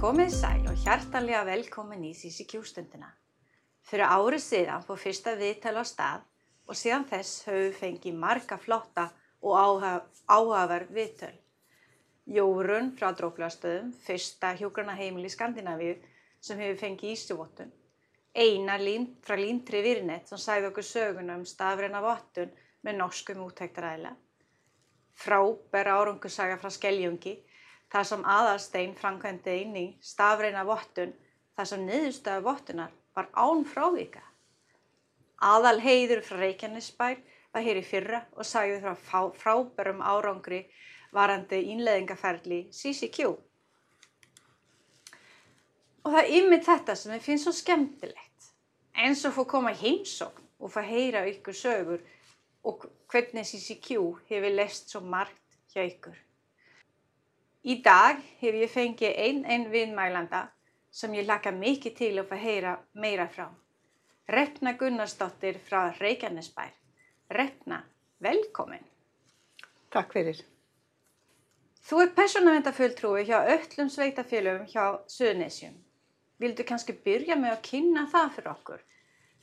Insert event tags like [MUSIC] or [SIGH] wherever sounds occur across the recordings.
Komið sæl og hjartanlega velkomin í CCQ stundina. Fyrir árið síðan fór fyrsta viðtal á stað og síðan þess höfum fengið marga flotta og áhugaverð viðtöl. Jórun frá Dróklastöðum, fyrsta hjógrana heimil í Skandinavíu sem hefur fengið ístjúvottun. Einar lín, frá Líntri Virnet sem sæði okkur söguna um stafræna vottun með norskum útæktaræðilega. Frábæra árangursaga frá Skeljungi þar sem aðalstein framkvæmdi inn í stafræna vottun þar sem niðurstöðu vottunar var án frávika. Aðal heiður frá Reykjanesbær var hér í fyrra og sagði frá frábærum árangri varandi innleðingaferli CCQ. Og það er ymmið þetta sem ég finnst svo skemmtilegt. Eins og fór koma heimsókn og fá heyra ykkur sögur og hvernig CCQ hefur lest svo margt hjá ykkur. Í dag hef ég fengið einn einn viðmælanda sem ég laka mikið til að fá heyra meira frá. Repna Gunnarsdóttir frá Reykjanesbær. Repna, velkomin. Takk fyrir. Þú er persónavendaföldtrúi hjá öllum sveitafélögum hjá Suðunisjum. Vildu kannski byrja með að kynna það fyrir okkur?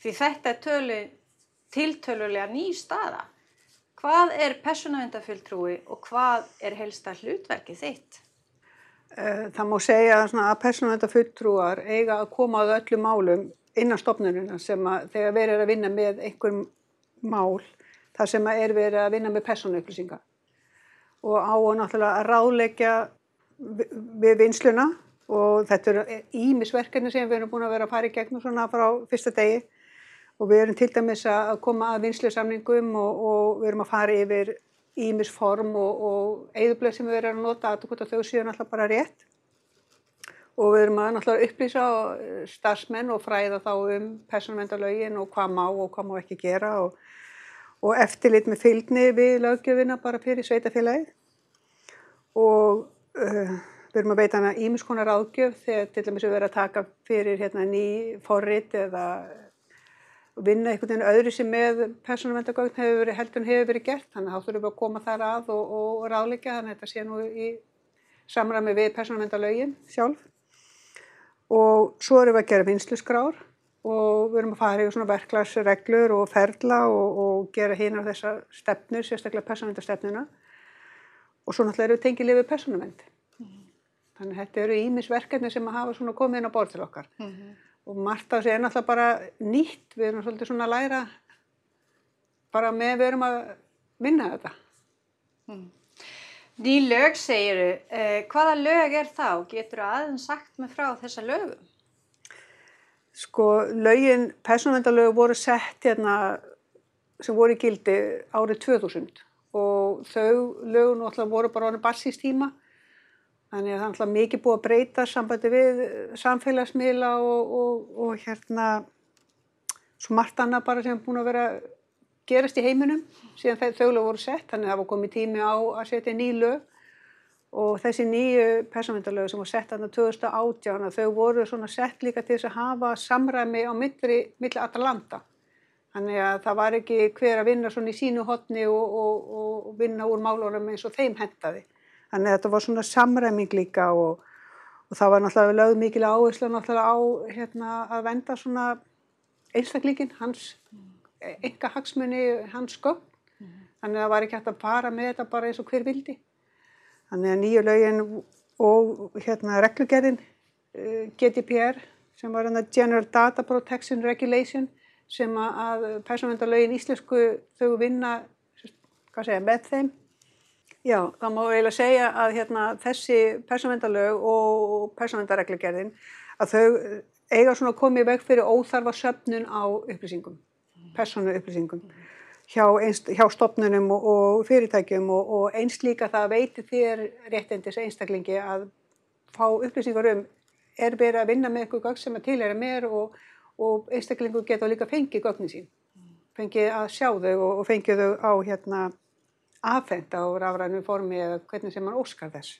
Því þetta er tölu, tiltölulega ný staða. Hvað er persónavendaföldtrúi og hvað er helsta hlutverkið þitt? Eh, það má segja að persónavendaföldtrúar eiga að koma á öllum málum innan stopnununa sem að þegar verið er að vinna með einhverjum mál þar sem að er verið að vinna með persónuupplýsinga og á að náttúrulega að ráleggja við vinsluna og þetta eru ímisverkefni sem við erum búin að vera að fara í gegnum svona frá fyrsta degi og við erum til dæmis að koma að vinslusamningum og, og við erum að fara yfir ímisform og, og eigðublöð sem við erum að nota að þau séu náttúrulega bara rétt. Og við erum að náttúrulega upplýsa starfsmenn og fræða þá um personvendalögin og hvað má og hvað má ekki gera og, og eftirlit með fylgni við lögjöfina bara fyrir sveitafélagið og uh, við erum að veita hana ímiskonar ágjöf þegar til dæmis við verðum að taka fyrir hérna, ný forrit eða vinna einhvern veginn öðru sem með persónumvendagögn hefur verið, heldur hefur verið gert. Þannig að þá þurfum við að koma þar að og, og ráleika þannig að þetta sé nú í samræmi við persónumvendalögin sjálf. Og svo erum við að gera vinslusgrár og við erum að fara í svona verklagsreglur og ferla og, og gera hínar þessar stefnur, sérstaklega persónumvendastefnuna og svo náttúrulega eru við tengið lifið persónumvend mm -hmm. þannig að þetta eru ímisverkefni sem að hafa svona komið inn á borð til okkar. Mm -hmm og margt af þessu er náttúrulega bara nýtt, við erum svolítið svona að læra bara með við erum að vinna þetta. Mm. Ný lög segiru, eh, hvaða lög er þá? Getur þú aðeins sagt með frá þessa lögum? Sko lögin, persónvendalög voru sett hérna sem voru í gildi árið 2000 og þau lögun náttúrulega voru bara árið barsístíma Þannig að það er mikið búið að breyta sambandi við samfélagsmiðla og, og, og hérna svo margt annað bara sem er búin að vera gerast í heiminum síðan þau lög voru sett. Þannig að það var komið tími á að setja ný lög og þessi nýju persónvendalög sem var sett aðna 2018 þau voru svona sett líka til þess að hafa samræmi á milli, milli Atalanta. Þannig að það var ekki hver að vinna svona í sínu hotni og, og vinna úr málunum eins og þeim hendaði. Þannig að þetta var svona samræming líka og, og það var náttúrulega lögð mikil áherslu náttúrulega á hérna, að venda svona einstaklingin, hans enga hagsmunni, hans sköpn. Mm -hmm. Þannig að það var ekki hægt að fara með þetta bara eins og hver vildi. Þannig að nýju lögin og hérna reglugerðin eh, GDPR sem var hérna General Data Protection Regulation sem að persónvendalögin íslensku þau vinna segja, með þeim Já, það má eiginlega segja að hérna, þessi persónvendalög og persónvendareglugerðin að þau eiga svona í veg fyrir óþarfa söpnun á upplýsingum, persónu upplýsingum hjá, einst, hjá stopnunum og, og fyrirtækjum og, og eins líka það veiti þér réttindis einstaklingi að fá upplýsingar um er verið að vinna með eitthvað gögn sem að tilhæra mér og, og einstaklingu geta líka fengið gögnin sín, fengið að sjá þau og fengið þau á hérna afhengt á rafrænu formi eða hvernig sem mann óskar þess.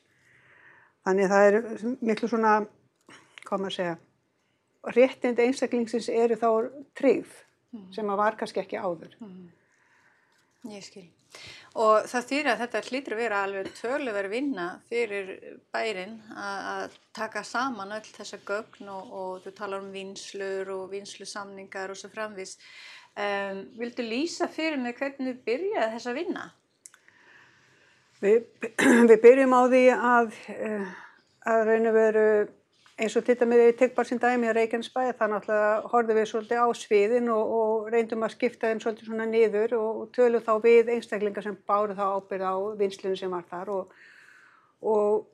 Þannig það er miklu svona, hvað maður segja, réttind einstaklingsins eru þá tryggð mm. sem að var kannski ekki áður. Mm. Ég skil. Og það þýr að þetta hlýtur að vera alveg töluverð vinna fyrir bærin að taka saman öll þessa gögn og, og þú talar um vinslur og vinslusamningar og svo framvis. Um, vildu lýsa fyrir mig hvernig þið byrjaði þessa vinna? Við, [CLEARS THROAT] við byrjum á því að, eh, að raun og veru eins og ég tek bara sín dæmi á Reykjanesbæði þannig að horfum við svolítið á sviðin og, og reyndum að skipta þeim svolítið svona niður og, og tölum þá við einstaklingar sem báru þá ábyrð á vinslinu sem var þar og, og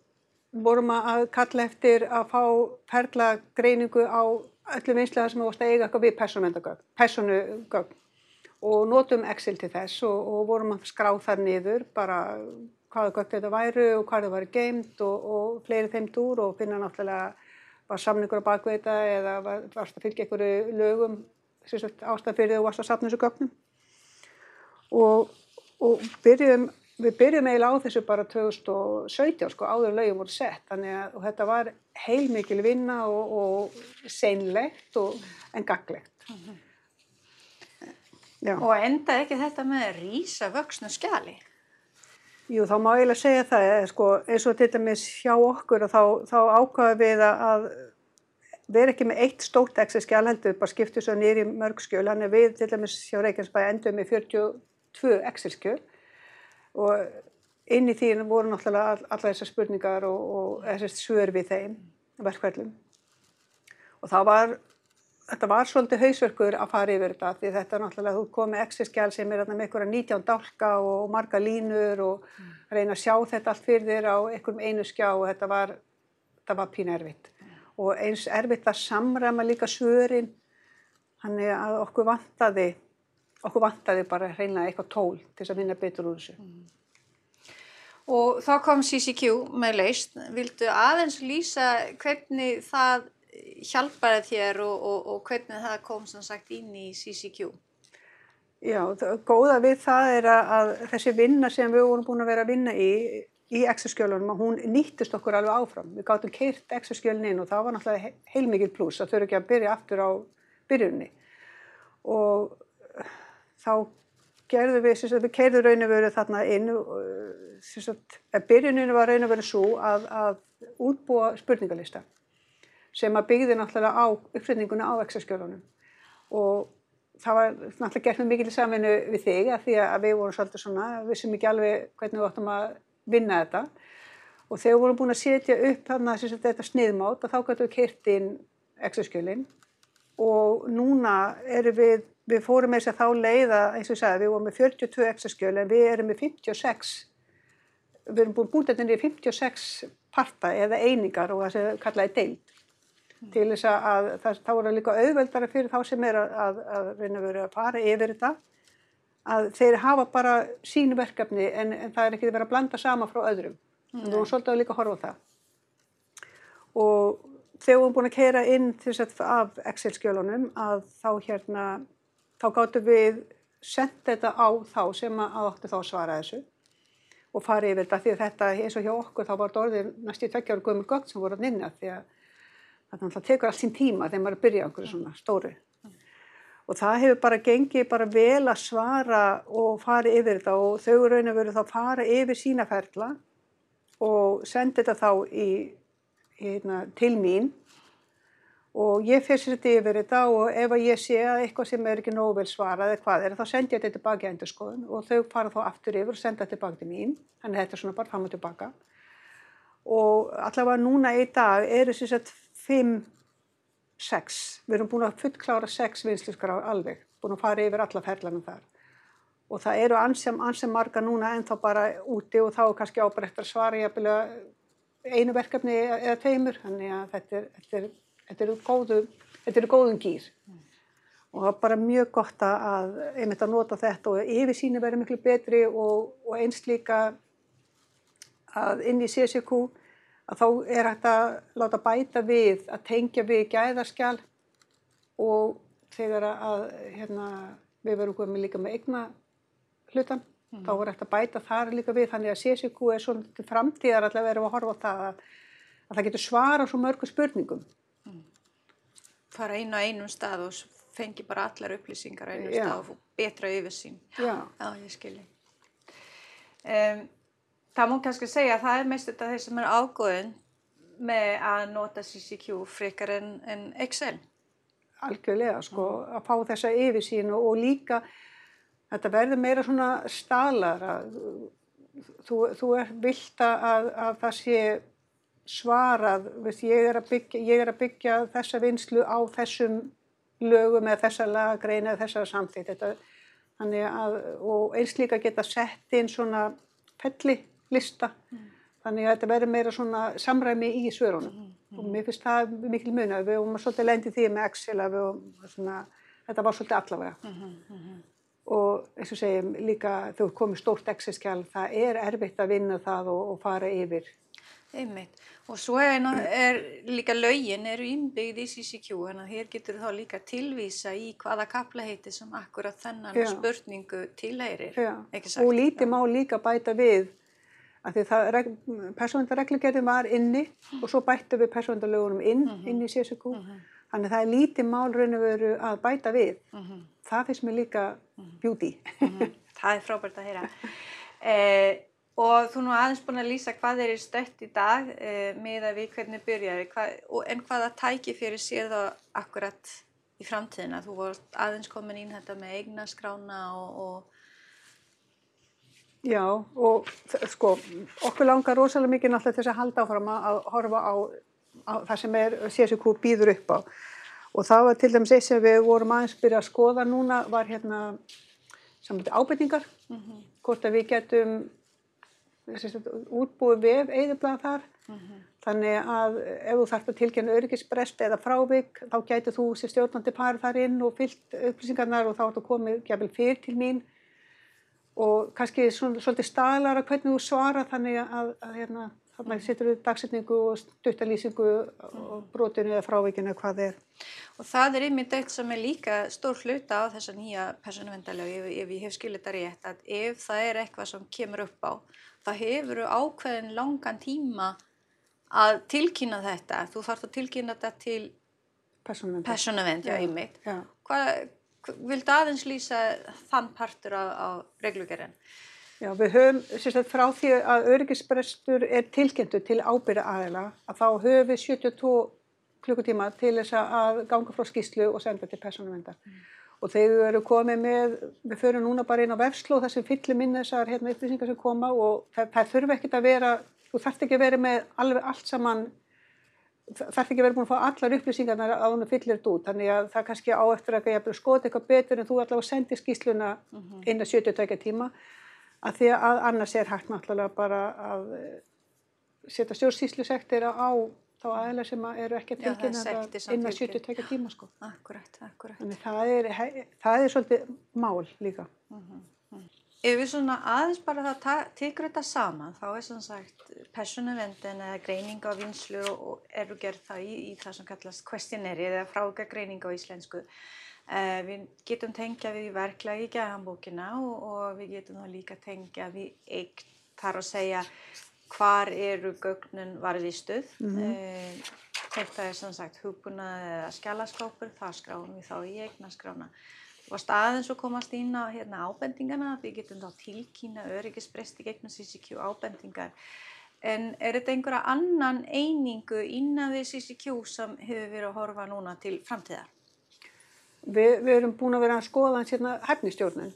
vorum að kalla eftir að fá perla greiningu á öllum vinslega sem varst að eiga eitthvað við personugögn og notum Excel til þess og vorum að skrá þar niður bara hvaða gögn þetta væru og hvað það væri geimt og fleiri þeimt úr og finna náttúrulega var samningur á bakveita eða var, varst að fylgja einhverju lögum ástæð fyrir að varst að sapna þessu gögnum? Og, og byrjum, við byrjum eiginlega á þessu bara 2017 sko áður lögum voru sett. Að þetta var heilmikil vinna og, og seinlegt og, en gaglegt -hmm. Og enda ekki þetta með að rýsa vöxnu skjali? Jú, þá má ég eiginlega segja það, sko, eins og til dæmis hjá okkur og þá, þá ákvaðum við að vera ekki með eitt stórt Excel-skjál heldur, bara skiptu svo nýri mörg skjöl, hann er við til dæmis hjá Reykjanesbæði endur með 42 Excel-skjöl og inn í því voru náttúrulega all, alla þessar spurningar og, og þessar svör við þeim verkverðlum og þá var þetta var svolítið hausverkur að fara yfir þetta því þetta er náttúrulega, þú komið exerskjál sem er með einhverja 19 dálka og marga línur og mm. reyna að sjá þetta allt fyrir þér á einhverjum einu skjá og þetta var, þetta var pín erfitt mm. og eins erfitt að samræma líka svörin þannig að okkur vantaði okkur vantaði bara reyna eitthvað tól til þess að vinna betur úr þessu mm. Og þá kom CCQ með leist, vildu aðeins lýsa hvernig það hjálpaði þér og, og, og hvernig það kom sem sagt inn í CCQ? Já, góða við það er að, að þessi vinna sem við vorum búin að vera að vinna í í exaskjölunum að hún nýttist okkur alveg áfram. Við gáttum keirt exaskjölun inn og það var náttúrulega heilmikið pluss að þau eru ekki að byrja aftur á byrjunni og þá gerðum við, við keirðum raun og veru þarna inn að byrjuninu var raun og veru svo að, að útbúa spurningalista sem að byggði náttúrulega á uppsetninguna á exaskjölunum og það var náttúrulega gert með mikil saminu við þig að því að við vorum svolítið svona, við sem ekki alveg hvernig við óttum að vinna þetta. Og þegar við vorum búin að setja upp þarna þetta sniðmátt og þá gætu við kert inn exaskjölin og núna erum við, við fórum þess að þá leiða, eins og ég sagði, við vorum með 42 exaskjöl en við erum með 56, við erum búin búin þetta niður 56 parta eða einingar og það sem kallaði deild til þess að það, þá er það líka auðveldara fyrir þá sem er að, að, að reyna að vera að fara yfir þetta að þeir hafa bara sínu verkefni en, en það er ekki að vera að blanda sama frá öðrum. Og þú er svolítið að líka horfa á það. Og þegar við erum búin að keira inn til þess að af Excel-skjölunum að þá hérna þá gáttum við senda þetta á þá sem að áttu þá að svara þessu og fara yfir þetta því að þetta eins og hjá okkur þá var þetta orðið næst í tveggjáru gömur gögn sem voru að nynna því að þannig að það tekur allt sín tíma þegar maður er að byrja okkur svona stóru. Og það hefur bara gengið bara vel að svara og fara yfir þetta og þau raun og veru þá fara yfir sína ferla og senda þetta þá í, hérna, til mín. Og ég fyrir þetta yfir þetta og ef ég sé að eitthvað sem er ekki nógu vel svarað eða hvað er þá send ég þetta tilbaka í endurskoðun og þau fara þá aftur yfir og senda þetta tilbaka til mín. Þannig að þetta er svona bara fram og tilbaka. Og allavega núna í dag eru þess að fimm, sex, við erum búin að fullklára sex vinsluskar á alveg, búin að fara yfir alla ferlanum þar. Og það eru ansem, ansem marga núna en þá bara úti og þá er kannski ábært að svara ég einu verkefni eða tveimur, þannig að þetta er, þetta er, þetta er, góðu, þetta er góðum gýr. Mm. og það er bara mjög gott að einmitt að nota þetta og yfir síni verður miklu betri og, og einst líka að inn í CSQ að þá er hægt að láta bæta við að tengja við gæðaskjál og þegar að hérna, við verum komið líka með eigna hlutan mm. þá er hægt að bæta þar líka við þannig að CSQ er svona til framtíðar allavega verið að horfa á það að, að það getur svara svo mörgu spurningum mm. fara einu á einum stað og fengi bara allar upplýsingar á einu Já. stað og betra yfirsýn. Já, Já, ég skilji. Um, það má kannski segja að það er mest þetta þeir sem er ágóðin með að nota CCQ frekar en, en Excel. algjörlega sko, að fá þessa yfirsýn og, líka þetta verður meira svona staðlar að þú, þú er vilt að, að það sé svarað, veist, ég, er að byggja, ég er að byggja þessa vinslu á þessum lögum eða þessa lagagreina eða þessa samþýtt þetta, að, og eins líka geta sett inn svona felli lista. Þannig að þetta verður meira svona samræmi í svörunum. Og mér finnst það mikil mun að við vorum svolítið lendið því með Excel að við vorum svona, þetta var svolítið allavega. Og eins og segjum líka þú komið stórt Excel-skjál það er erfitt að vinna það og, og fara yfir. Einmitt. Og svo er, er líka lögin eru innbyggð í CCQ en hér getur þá líka tilvísa í hvaða kapla heiti sem akkurat þennan Já. spurningu sagt? og lítið má líka bæta við að því það persónundarreglugerðin var inni og svo bættu við persónundarlögunum inn, inn í CSQ þannig að það er lítið mál raun og veru að bæta við. Það finnst mér líka beauty. Mhm, Það er frábært að heyra. Eh, og þú nú aðeins búin að lýsa hvað er í stött í dag eh, með að við hvernig byrjaði, hvað, og, en hvaða tæki fyrir sér þá akkurat í framtíðina. Þú vorst aðeins komin inn þetta með eignaskrána og, og Já, og sko, okkur langar rosalega mikið náttúrulega þess að halda áfram að horfa á, á það sem er CSQ býður upp á. Og það var til dæmis eitt sem við vorum aðeins byrja að skoða núna var hérna saman ábyrningar, hvort að við getum útbúið vef eðiblaða þar. Þannig að ef þú þarft að tilkynna öryggisbrest eða frávik, þá gæti þú sem stjórnandi parið þar inn og fyllt upplýsingarnar og þá ertu komið gefil fyrir til mín og kannski svona, svolítið staðlara hvernig þú svara þannig að, að hérna, þannig setur við dagsetningu og stuttalýsingu og brotinu eða frávikinu eða hvað er. Og það er einmitt eitt sem er líka stór hluta á þessa nýja persónuvendalög ef, ef ég hef skilið þetta rétt að ef það er eitthvað sem kemur upp á það hefur ákveðin langan tíma að tilkynna þetta. Þú þarfst að tilkynna þetta til persónuvend, já, einmitt. Hvað, viltu aðeins lýsa þann partur á, á reglugerðin? Já, við höfum, sagt, frá því að öryggisbrestur er tilkynntu til ábyrða aðila, að þá höfum við 72 klukkutíma til þess að ganga frá skýslu og senda til persónuvendar. Og þegar við erum komið með, við förum núna bara inn á vefsló þar sem fyllum inn þessar hérna, upplýsingar sem koma og það, það þurfi ekkert að vera, þú þarft ekki að vera með alveg allt saman, þarf ekki að vera búin að fá allar upplýsingarnar að hún fyllir þetta út. Þannig að það kannski á eftir að ég skoða eitthvað betur en þú allavega sendir skýsluna inn að 72 tíma að því að annars er hægt náttúrulega bara að eh, setja stjórnsýslusektir á þá aðeins sem að eru ekki að tilkynna inn að fylgir. 72 tíma sko. Akkurat, akkurat. Þannig það er, það er svolítið mál líka. Ef við svona aðeins bara það tekur þetta saman, þá er sem sagt persónuvendin eða greining á vinslu og eru gerð það í, í það sem kallast questionnaire eða frága greining á íslensku. Uh, við getum tengja við verklagi í gæðanbókina og, og við getum þá líka tengja við eign þar að segja hvar eru gögnun varðistuð. Mm þetta er sem sagt hugbúnað eða skjálaskápur, það skráum við þá í eignaskrána. Þú varst aðeins og komast inn á hérna, ábendingana, við getum þá tilkýna öryggisbresti gegnum CCQ ábendingar. En er þetta einhverja annan einingu innan við CCQ sem hefur verið að horfa núna til framtíðar? Við, við erum búin að vera að skoða hans hérna hæfnistjórnun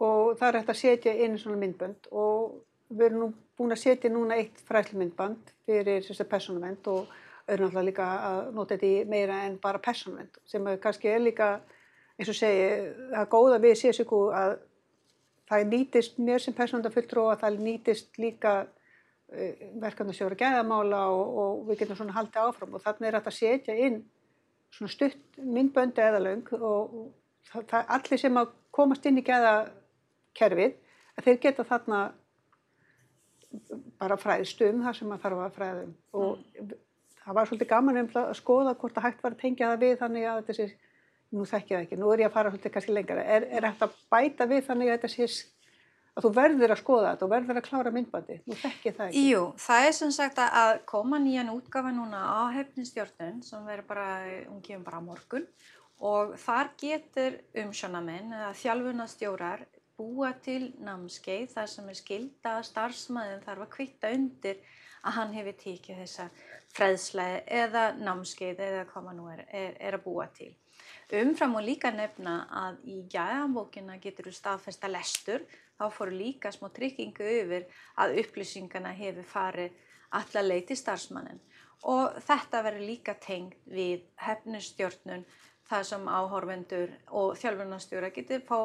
og það er hægt að setja inn svona myndbönd og við erum nú búin að setja núna eitt fræslumyndband fyrir þess að persónuvend og náttúrulega líka að nota þetta í meira en bara persónuvend sem kannski er líka eins og segi, það góða við CSQ að það nýtist mér sem persónundafulltrú að það nýtist líka uh, verkefnastjóra gæðamála og, og við getum svona haldið áfram. Og þannig er hægt að setja inn svona stutt myndböndi eða löng og og það, það allir sem að komast inn í gæðakerfið að þeir geta þarna bara fræðst um það sem að þarf að fræðum og það var svolítið gaman um að skoða hvort að hægt var að tengja það við þannig að þetta sé, nú þekki ég það ekki, nú er ég að fara svolítið kannski lengra, er, er hægt að bæta við þannig að þetta sé að þú verður að skoða þetta og verður að klára myndbandi, nú þekki ég það ekki. Jú, það er sem sagt að- koma nýjan útgafa núna á hefnistjórnun sem verður bara, hún kemur bara morgun og þar getur umsjónamenn eða þjálfunastjórar búa til námskeið þar sem er skilda starfsmæðin þarf að kvitta undir að hann hefur tekið þessa freðslega eða námskeið eða hvað maður nú er, er, er að búa til. Umfram og líka nefna að í gæðanbókina getur þú staðfesta lestur, þá fóru líka smá tryggingu yfir að upplýsingana hefur farið alla leið til starfsmannin og þetta verður líka tengt við hefnustjórnun þar sem áhorfendur og þjálfunarstjóra getur fá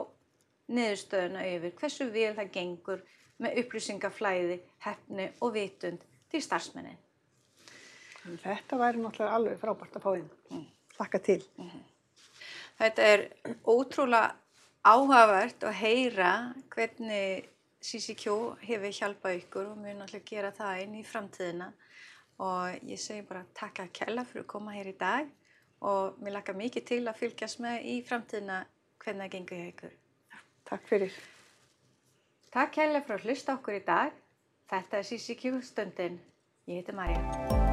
niðurstöðuna yfir hversu vel það gengur með upplýsingaflæði, hefni og vitund til starfsmennin. Þetta væri náttúrulega alveg frábært að fá inn. Mm. Þakka til. Mm -hmm. Þetta er ótrúlega áhugavert að heyra hvernig CCQ hefur hjálpað ykkur og mjög náttúrulega gera það inn í framtíðina og ég segi bara takk að kella fyrir að koma hér í dag og mér lakka mikið til að fylgjast með í framtíðina hvernig það gengur hjá ykkur. Takk fyrir. Takk kella fyrir að hlusta okkur í dag. Þetta er CCQ stundin. Ég heiti Marja.